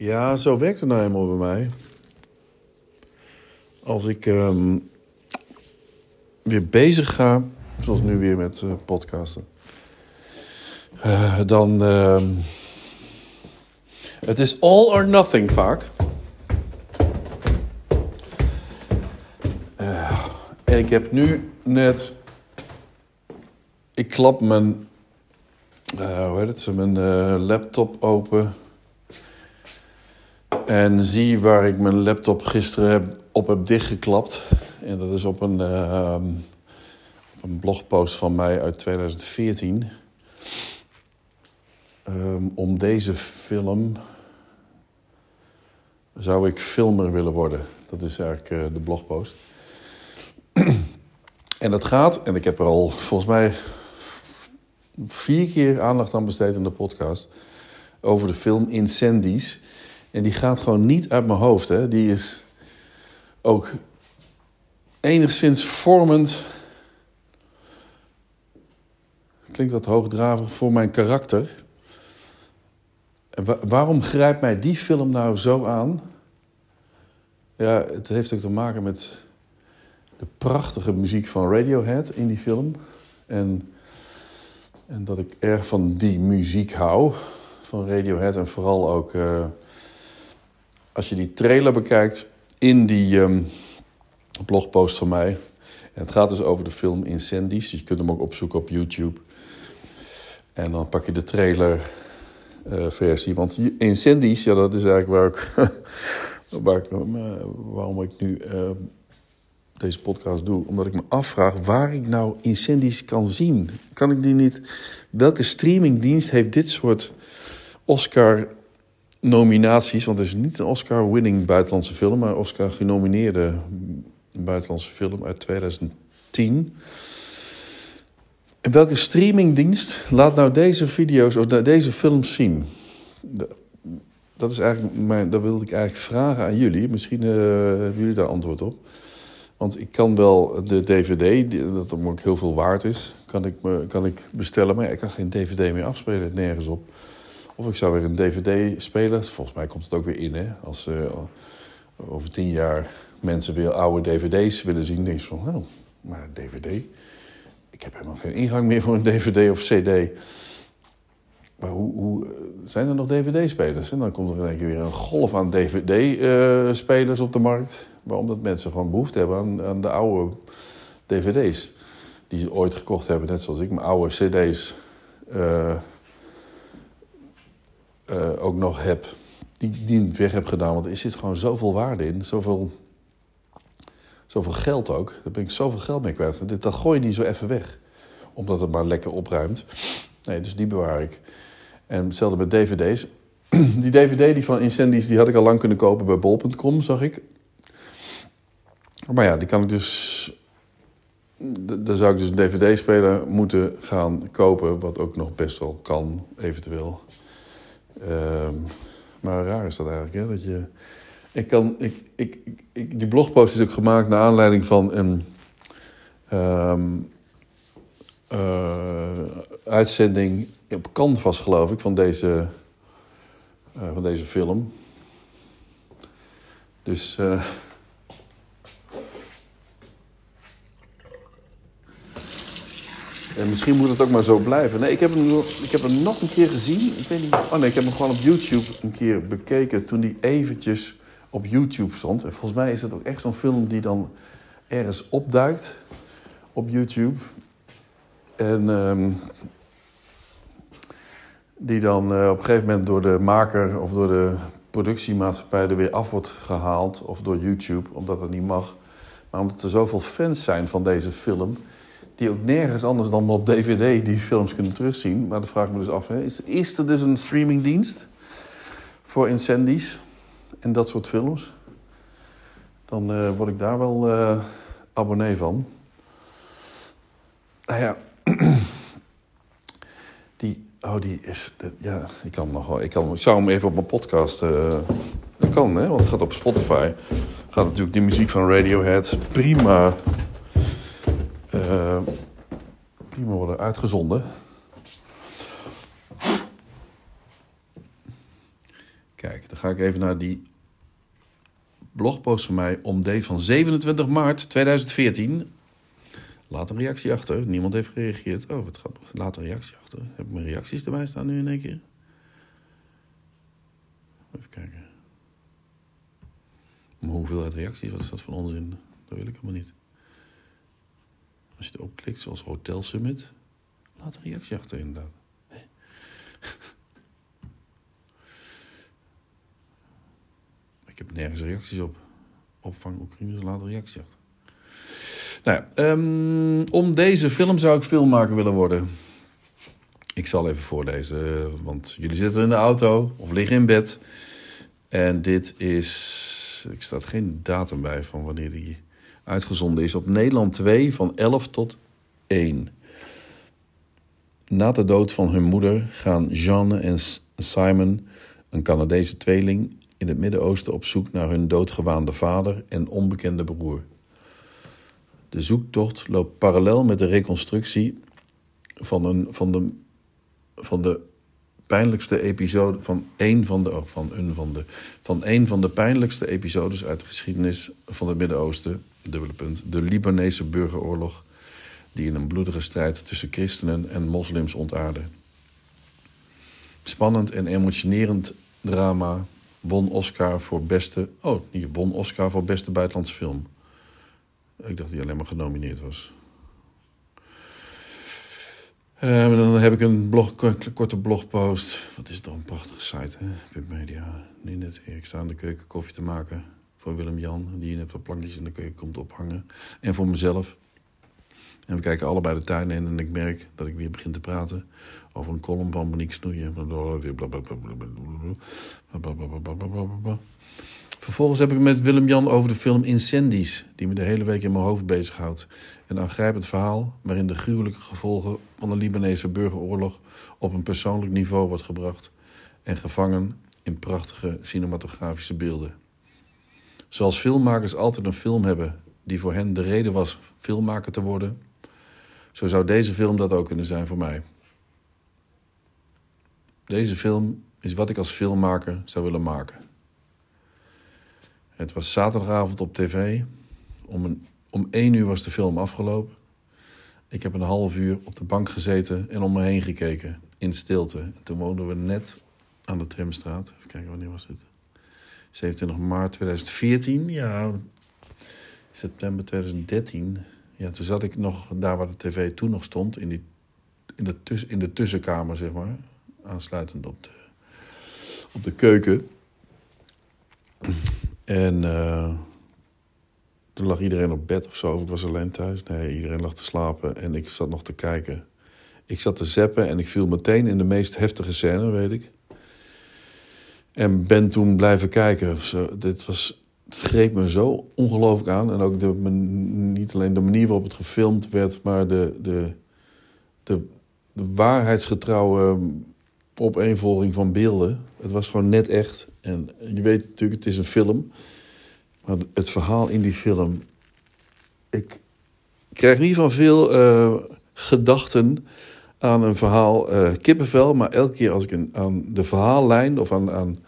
Ja, zo werkt het nou helemaal bij mij. Als ik ehm, weer bezig ga, zoals nu weer met eh, podcasten, eh, dan. ehm, het is all or nothing vaak. Eh, en ik heb nu net. Ik klap mijn. hoe heet het? Mijn laptop open. En zie waar ik mijn laptop gisteren heb, op heb dichtgeklapt. En dat is op een, ehm, een blogpost van mij uit 2014. Ehm, om deze film zou ik filmer willen worden. Dat is eigenlijk eh, de blogpost. en dat gaat, en ik heb er al volgens mij vier keer aandacht aan besteed in de podcast... over de film Incendies... En die gaat gewoon niet uit mijn hoofd. Hè. Die is ook enigszins vormend. Klinkt wat hoogdravig voor mijn karakter. En wa- waarom grijpt mij die film nou zo aan? Ja, het heeft ook te maken met de prachtige muziek van Radiohead in die film. En, en dat ik erg van die muziek hou. Van Radiohead en vooral ook... eh, als je die trailer bekijkt in die ehm, blogpost van mij. Het gaat dus over de film Incendies. Je kunt hem ook opzoeken op YouTube. En dan pak je de trailer eh. Want die Incendies, ja, dat is eigenlijk waar ik, waar ik, eh, waarom ik nu eh, deze podcast doe. Omdat ik me afvraag waar ik nou Incendies kan zien. Kan ik die niet... Welke streamingdienst heeft dit soort Oscar nominaties, want het is niet een Oscar-winning buitenlandse film, maar Oscar-genomineerde buitenlandse film uit 2010. En welke streamingdienst laat nou deze video's of de- deze films zien? Dat is eigenlijk mijn, dat wilde ik eigenlijk vragen aan jullie. Misschien eh, hebben jullie daar antwoord op. Want ik kan wel de DVD, dat ook heel veel waard is, kan ik, kan ik bestellen. Maar ik kan geen DVD meer afspelen, nergens op. Of ik zou weer een DVD spelen. Volgens mij komt het ook weer in, hè. Als eh, over tien jaar mensen weer oude DVD's willen zien, denk je van, oh, maar DVD? Ik heb helemaal geen ingang meer voor een DVD of CD. Maar hoe, hoe eh, zijn er nog DVD-spelers? En dan komt er in één keer weer een golf aan DVD-spelers op de markt. Waarom dat mensen gewoon behoefte hebben aan, aan de oude DVD's. Die ze ooit gekocht hebben, net zoals ik mijn oude CD's eh, eh, ook nog heb. Die, die weg heb gedaan. Want er zit gewoon zoveel waarde in. Zoveel, zoveel geld ook. Daar ben ik zoveel geld mee kwijt. Dit- Dat gooi je niet zo even weg. Omdat het maar lekker opruimt. Nee, dus die bewaar ik. En hetzelfde met dvd's. Die dvd die van Incendies, die had ik al lang kunnen kopen bij bol.com, zag ik. Maar ja, die kan ik dus... Dan zou ik dus een dvd-speler moeten gaan kopen... wat ook nog best wel kan, eventueel. Ehm, maar raar is dat eigenlijk, hè? Dat je... Ik kan... Ik, ik, ik, die blogpost is ook gemaakt naar aanleiding van een... ehm, eh, uitzending op Canvas, geloof ik, van deze, eh, van deze film. Dus. eh, en misschien moet het ook maar zo blijven. Nee, ik heb, hem, ik heb hem nog een keer gezien. Ik weet niet. Oh nee, ik heb hem gewoon op YouTube een keer bekeken toen die eventjes op YouTube stond. En volgens mij is het ook echt zo'n film die dan ergens opduikt op YouTube. En ehm, die dan eh, op een gegeven moment door de maker of door de productiemaatschappij er weer af wordt gehaald. Of door YouTube, omdat dat niet mag. Maar omdat er zoveel fans zijn van deze film. Die ook nergens anders dan op DVD die films kunnen terugzien. Maar dan vraag me dus af, hè, is, is er dus een streamingdienst voor Incendies en dat soort films? Dan eh, word ik daar wel eh, abonnee van. Nou ja, die, oh, die is, de- ja, ik kan nog wel, ik, kan, zou hem even op mijn podcast, eh, dat kan hè, want het gaat op Spotify. Gaat natuurlijk die muziek van Radiohead prima, eh, prima worden uitgezonden. Kijk, dan ga ik even naar die blogpost van mij om deze van 27 maart 2014. Laat een reactie achter. Niemand heeft gereageerd. Oh, wat grappig. Laat een reactie achter. Heb ik mijn reacties erbij staan nu in één keer? Even kijken. Maar hoeveelheid reacties, wat is dat van onzin? Dat wil ik helemaal niet. Als je erop klikt, zoals Hotel Summit, laat een reactie achter inderdaad. Ik heb nergens reacties op. Opvang Oekraïne, laat een reactie achter. Nou ehm, om deze film zou ik filmmaker willen worden. Ik zal even voorlezen, want jullie zitten in de auto of liggen in bed. En dit is, ik staat geen datum bij van wanneer die uitgezonden is. Op Nederland 2 van 11 tot 1. Na de dood van hun moeder gaan Jeanne en Simon, een Canadese tweeling, in het Midden-Oosten op zoek naar hun doodgewaande vader en onbekende broer. De zoektocht loopt parallel met de reconstructie van, een, van, de, van de pijnlijkste episode van een van de, van een van de, van een van de pijnlijkste episodes uit de geschiedenis van het Midden-Oosten, dubbele punt, de Libanese burgeroorlog, die in een bloedige strijd tussen christenen en moslims ontaarde. Spannend en emotionerend drama won Oscar voor beste, oh, die won Oscar voor beste buitenlandse film. Ik dacht hij alleen maar genomineerd was. Uh, dan heb ik een blog, korte blogpost. Wat is toch een prachtige site, hè? Webmedia. Nu net. Ik sta in de keuken koffie te maken. Voor Willem-Jan, die net wat plankjes in de keuken komt ophangen. En voor mezelf. En we kijken allebei de tuin in en ik merk dat ik weer begin te praten over een column van Monique Snoeien. Vervolgens heb ik met Willem-Jan over de film Incendies, die me de hele week in mijn hoofd bezighoudt. Een aangrijpend verhaal waarin de gruwelijke gevolgen van de Libanese burgeroorlog op een persoonlijk niveau wordt gebracht en gevangen in prachtige cinematografische beelden. Zoals filmmakers altijd een film hebben die voor hen de reden was filmmaker te worden, zo zou deze film dat ook kunnen zijn voor mij. Deze film is wat ik als filmmaker zou willen maken. Het was zaterdagavond op tv. Om, een, om één uur was de film afgelopen. Ik heb een half uur op de bank gezeten en om me heen gekeken. In stilte. En toen woonden we net aan de Trimstraat. Even kijken, wanneer was dit? 27 maart 2014. Ja, september 2013. Ja, toen zat ik nog daar waar de tv toen nog stond. In, die, in, de, in de tussenkamer, zeg maar. Aansluitend op de, op de keuken. En uh, toen lag iedereen op bed of zo. Of ik was alleen thuis. Nee, iedereen lag te slapen en ik zat nog te kijken. Ik zat te zeppen en ik viel meteen in de meest heftige scène, weet ik. En ben toen blijven kijken. Dit was, het greep me zo ongelooflijk aan. En ook de, niet alleen de manier waarop het gefilmd werd, maar de, de, de, waarheidsgetrouwe opeenvolging van beelden. Het was gewoon net echt. En je weet natuurlijk, het is een film. Maar het verhaal in die film. Ik krijg niet van veel uh, gedachten aan een verhaal uh, kippenvel. Maar elke keer als ik een, aan de verhaallijn of aan, aan,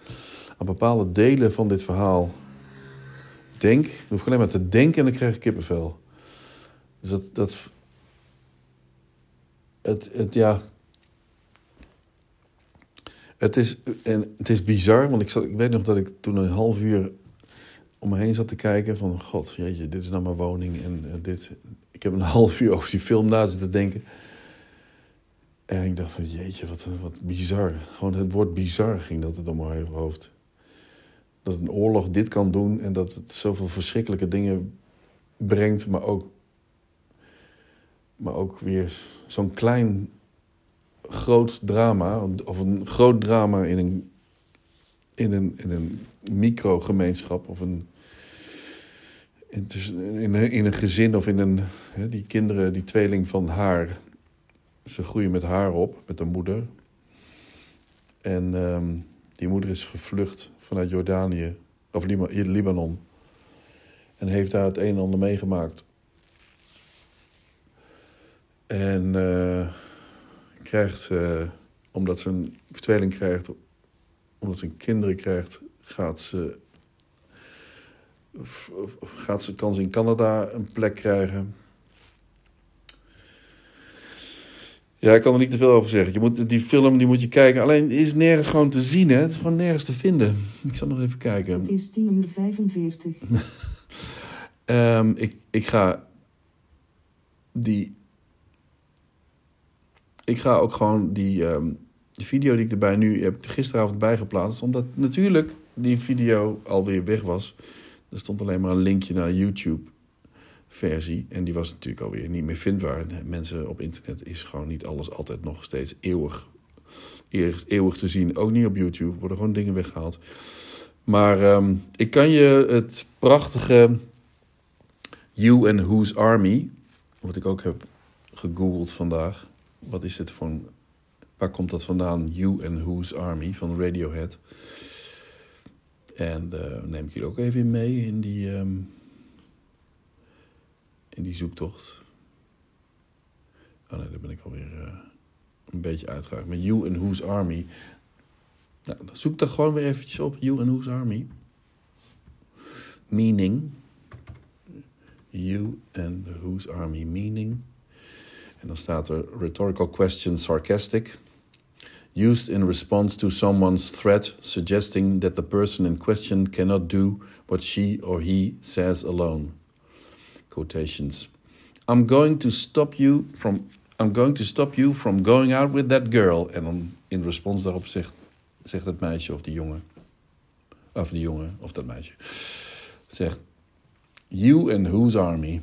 bepaalde delen van dit verhaal denk. Dan hoef ik alleen maar te denken en dan krijg ik kippenvel. Dus dat. dat het, het, ja, het is, en het is bizar, want ik, zat, ik weet nog dat ik toen een half uur om me heen zat te kijken van... God, jeetje, dit is nou mijn woning en dit... Ik heb een half uur over die film na zitten denken. En ik dacht van, jeetje, wat, wat bizar. Gewoon het woord bizar ging dat het om mijn hoofd. Dat een oorlog dit kan doen en dat het zoveel verschrikkelijke dingen brengt... maar ook, maar ook weer zo'n klein groot drama, of een groot drama in een, in een, in een microgemeenschap of een, in, in, een, in een gezin of in een. Die kinderen, die tweeling van haar, ze groeien met haar op, met de moeder. En um, die moeder is gevlucht vanuit Jordanië, of Libanon. En heeft daar het een en ander meegemaakt. En. Uh, krijgt, uh, omdat ze een tweeling krijgt, omdat ze kinderen krijgt, gaat ze, gaat ze, kan ze in Canada een plek krijgen. Ja, ik kan er niet te veel over zeggen. Je moet, die film die moet je kijken. Alleen is nergens gewoon te zien, hè? Het is gewoon nergens te vinden. Ik zal nog even kijken. Het is 10 uur 45. um, ik, ik ga die. Ik ga ook gewoon die, um, die video die ik erbij nu heb gisteravond bijgeplaatst. Omdat natuurlijk die video alweer weg was. Er stond alleen maar een linkje naar YouTube versie. En die was natuurlijk alweer niet meer vindbaar. Mensen op internet is gewoon niet alles altijd nog steeds eeuwig, eeuwig te zien. Ook niet op YouTube, worden gewoon dingen weggehaald. Maar um, ik kan je het prachtige You and Whose Army, wat ik ook heb gegoogeld vandaag. Wat is dit voor waar komt dat vandaan? You and Whose Army van Radiohead. En uh, neem ik jullie ook even mee in die... Um, in die zoektocht. Oh nee, daar ben ik alweer uh, een beetje uitgeraakt. Met You and Whose Army. Nou, zoek dan gewoon weer eventjes op. You and Whose Army. Meaning. You and Whose Army Meaning. En dan staat er rhetorical question sarcastic. Used in response to someone's threat suggesting that the person in question cannot do what she or he says alone quotations. I'm going to stop you from I'm going to stop you from going out with that girl. En dan in respons daarop zegt, zegt het meisje of die jongen. Of die jongen of dat meisje. Zegt. You and whose army?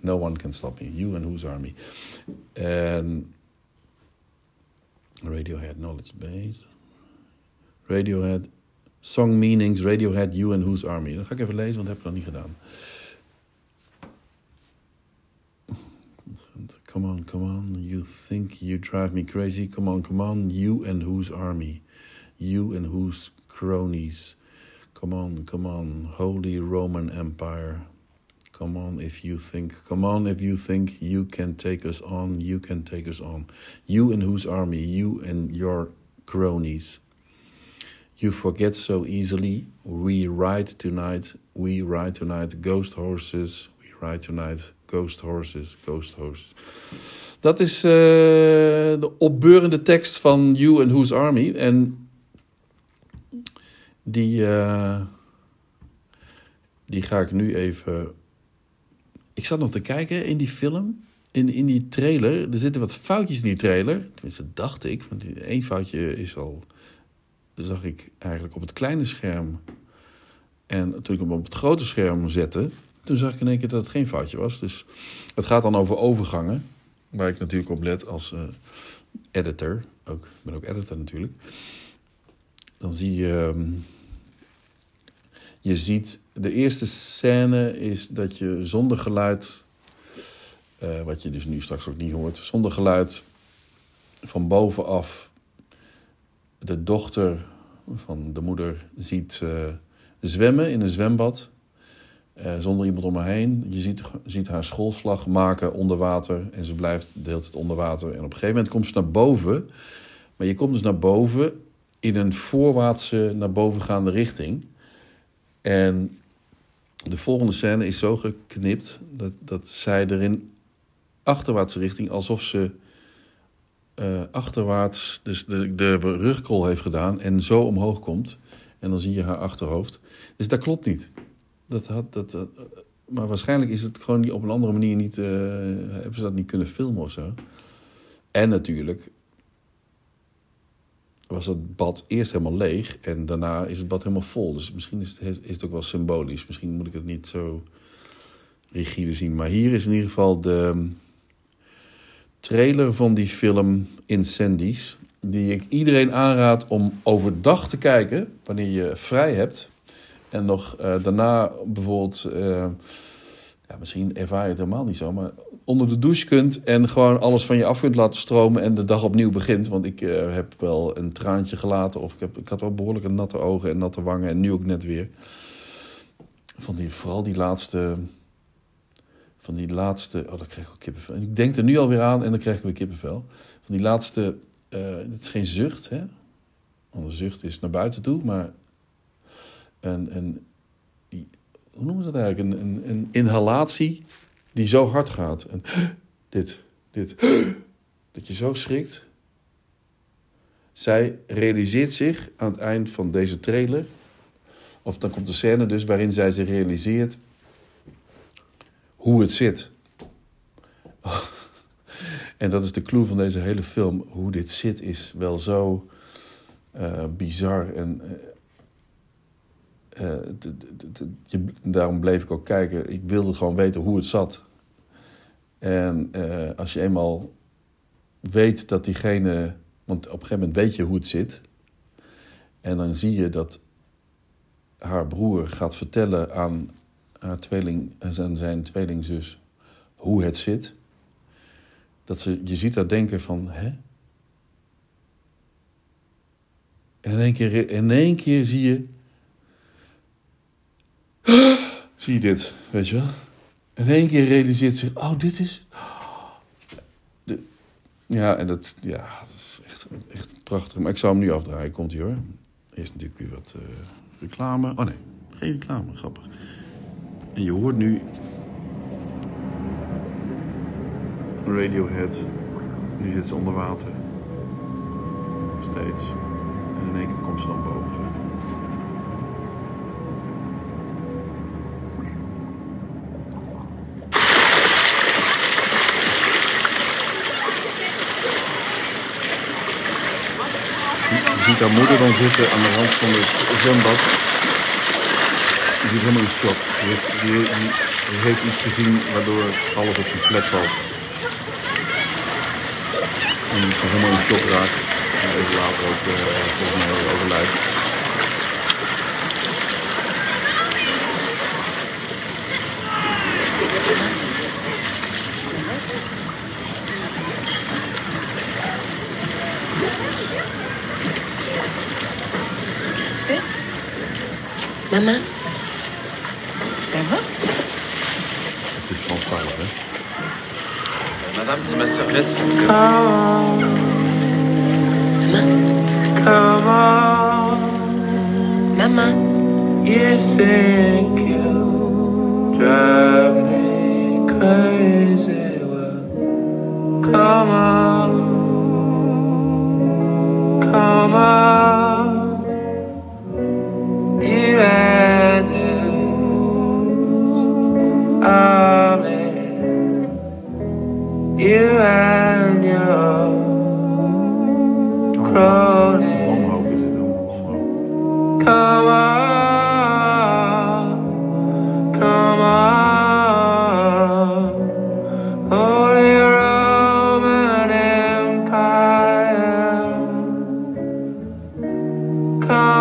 No one can stop me. You and whose army? En Radiohead knowledge base. Radiohead song meanings. Radiohead you and whose army. Dan ga ik even lezen, want dat heb ik nog niet gedaan. Come on, come on, you think you drive me crazy. Come on, come on, you and whose army? You and whose cronies? Come on, come on, Holy Roman Empire. Come on if you think, come on if you think you can take us on, you can take us on. You and whose army? You and your cronies. You forget so easily. We ride tonight, we ride tonight, ghost horses, we ride tonight, Ghost Horses, Ghost Horses. Dat is uh, de opbeurende tekst van You and Whose Army. En die, uh, die ga ik nu even. Ik zat nog te kijken in die film, in, in die trailer. Er zitten wat foutjes in die trailer. Tenminste, dacht ik. Want één foutje is al. zag ik eigenlijk op het kleine scherm. En toen ik hem op het grote scherm zette, toen zag ik in één keer dat het geen foutje was. Dus het gaat dan over overgangen. Waar ik natuurlijk op let als uh, editor. Ook, ik ben ook editor natuurlijk. Dan zie je. Uh, je ziet. De eerste scène is dat je zonder geluid. Uh, wat je dus nu straks ook niet hoort. Zonder geluid. Van bovenaf. De dochter van de moeder ziet uh, zwemmen in een zwembad. Uh, zonder iemand om me heen. Je ziet, ziet haar schoolslag maken onder water. En ze blijft de hele tijd onder water. En op een gegeven moment komt ze naar boven. Maar je komt dus naar boven in een voorwaartse, naar bovengaande richting. En de volgende scène is zo geknipt dat, dat zij er in achterwaartse richting, alsof ze uh, achterwaarts dus de, de rugkrol heeft gedaan en zo omhoog komt. En dan zie je haar achterhoofd. Dus dat klopt niet. Dat had, dat, maar waarschijnlijk is het gewoon op een andere manier niet. Uh, hebben ze dat niet kunnen filmen of zo. En natuurlijk was het bad eerst helemaal leeg en daarna is het bad helemaal vol. Dus misschien is het, is het ook wel symbolisch. Misschien moet ik het niet zo rigide zien. Maar hier is in ieder geval de trailer van die film Incendies. Die ik iedereen aanraad om overdag te kijken, wanneer je vrij hebt. En nog uh, daarna bijvoorbeeld, uh, ja, misschien ervaar je het helemaal niet zo, maar onder de douche kunt en gewoon alles van je af kunt laten stromen en de dag opnieuw begint. Want ik uh, heb wel een traantje gelaten of ik, heb, ik had wel behoorlijk een natte ogen en natte wangen en nu ook net weer. Van die, vooral die laatste, van die laatste, oh dan krijg ik ook kippenvel. En ik denk er nu alweer aan en dan krijg ik weer kippenvel. Van die laatste, het is geen zucht hè, Want een zucht is naar buiten toe, maar een, een, hoe noemen ze dat eigenlijk? Een, een, een inhalatie die zo hard gaat. Dit, dit, dat je zo schrikt. Zij realiseert zich aan het eind van deze trailer, of dan komt de scène dus waarin zij zich realiseert hoe het zit. En dat is de clue van deze hele film. Hoe dit zit is wel zo uh, bizar. En uh, daarom bleef ik ook kijken. Ik wilde gewoon weten hoe het zat. En uh, als je eenmaal weet dat diegene. Want op een gegeven moment weet je hoe het zit. En dan zie je dat haar broer gaat vertellen aan haar tweeling, aan zijn tweelingzus hoe het zit. Dat ze, je ziet haar denken van, hè? En in één keer, in één keer zie je, zie je dit, weet je wel? In één keer realiseert zich, oh, dit is... De, ja, en dat, ja, dat is echt, echt prachtig. Maar ik zou hem nu afdraaien, komt hij hoor. Eerst natuurlijk weer wat uh, reclame. Oh nee, geen reclame, grappig. En je hoort nu Radiohead. Nu zit ze onder water. Steeds. En in één keer komt ze dan boven. Je ziet haar moeder dan zitten aan de rand van het zwembad. Die is helemaal in shock. Die heeft, die, heeft iets gezien waardoor alles op zijn plek valt. En ze helemaal in shock raakt. En even later ook uh, volgens mij overlijdt. Maman? Ça va? C'est François, hè? Madame, c'est ma serviette, s'il vous plaît. Maman? Maman? You think you drive me crazy. Come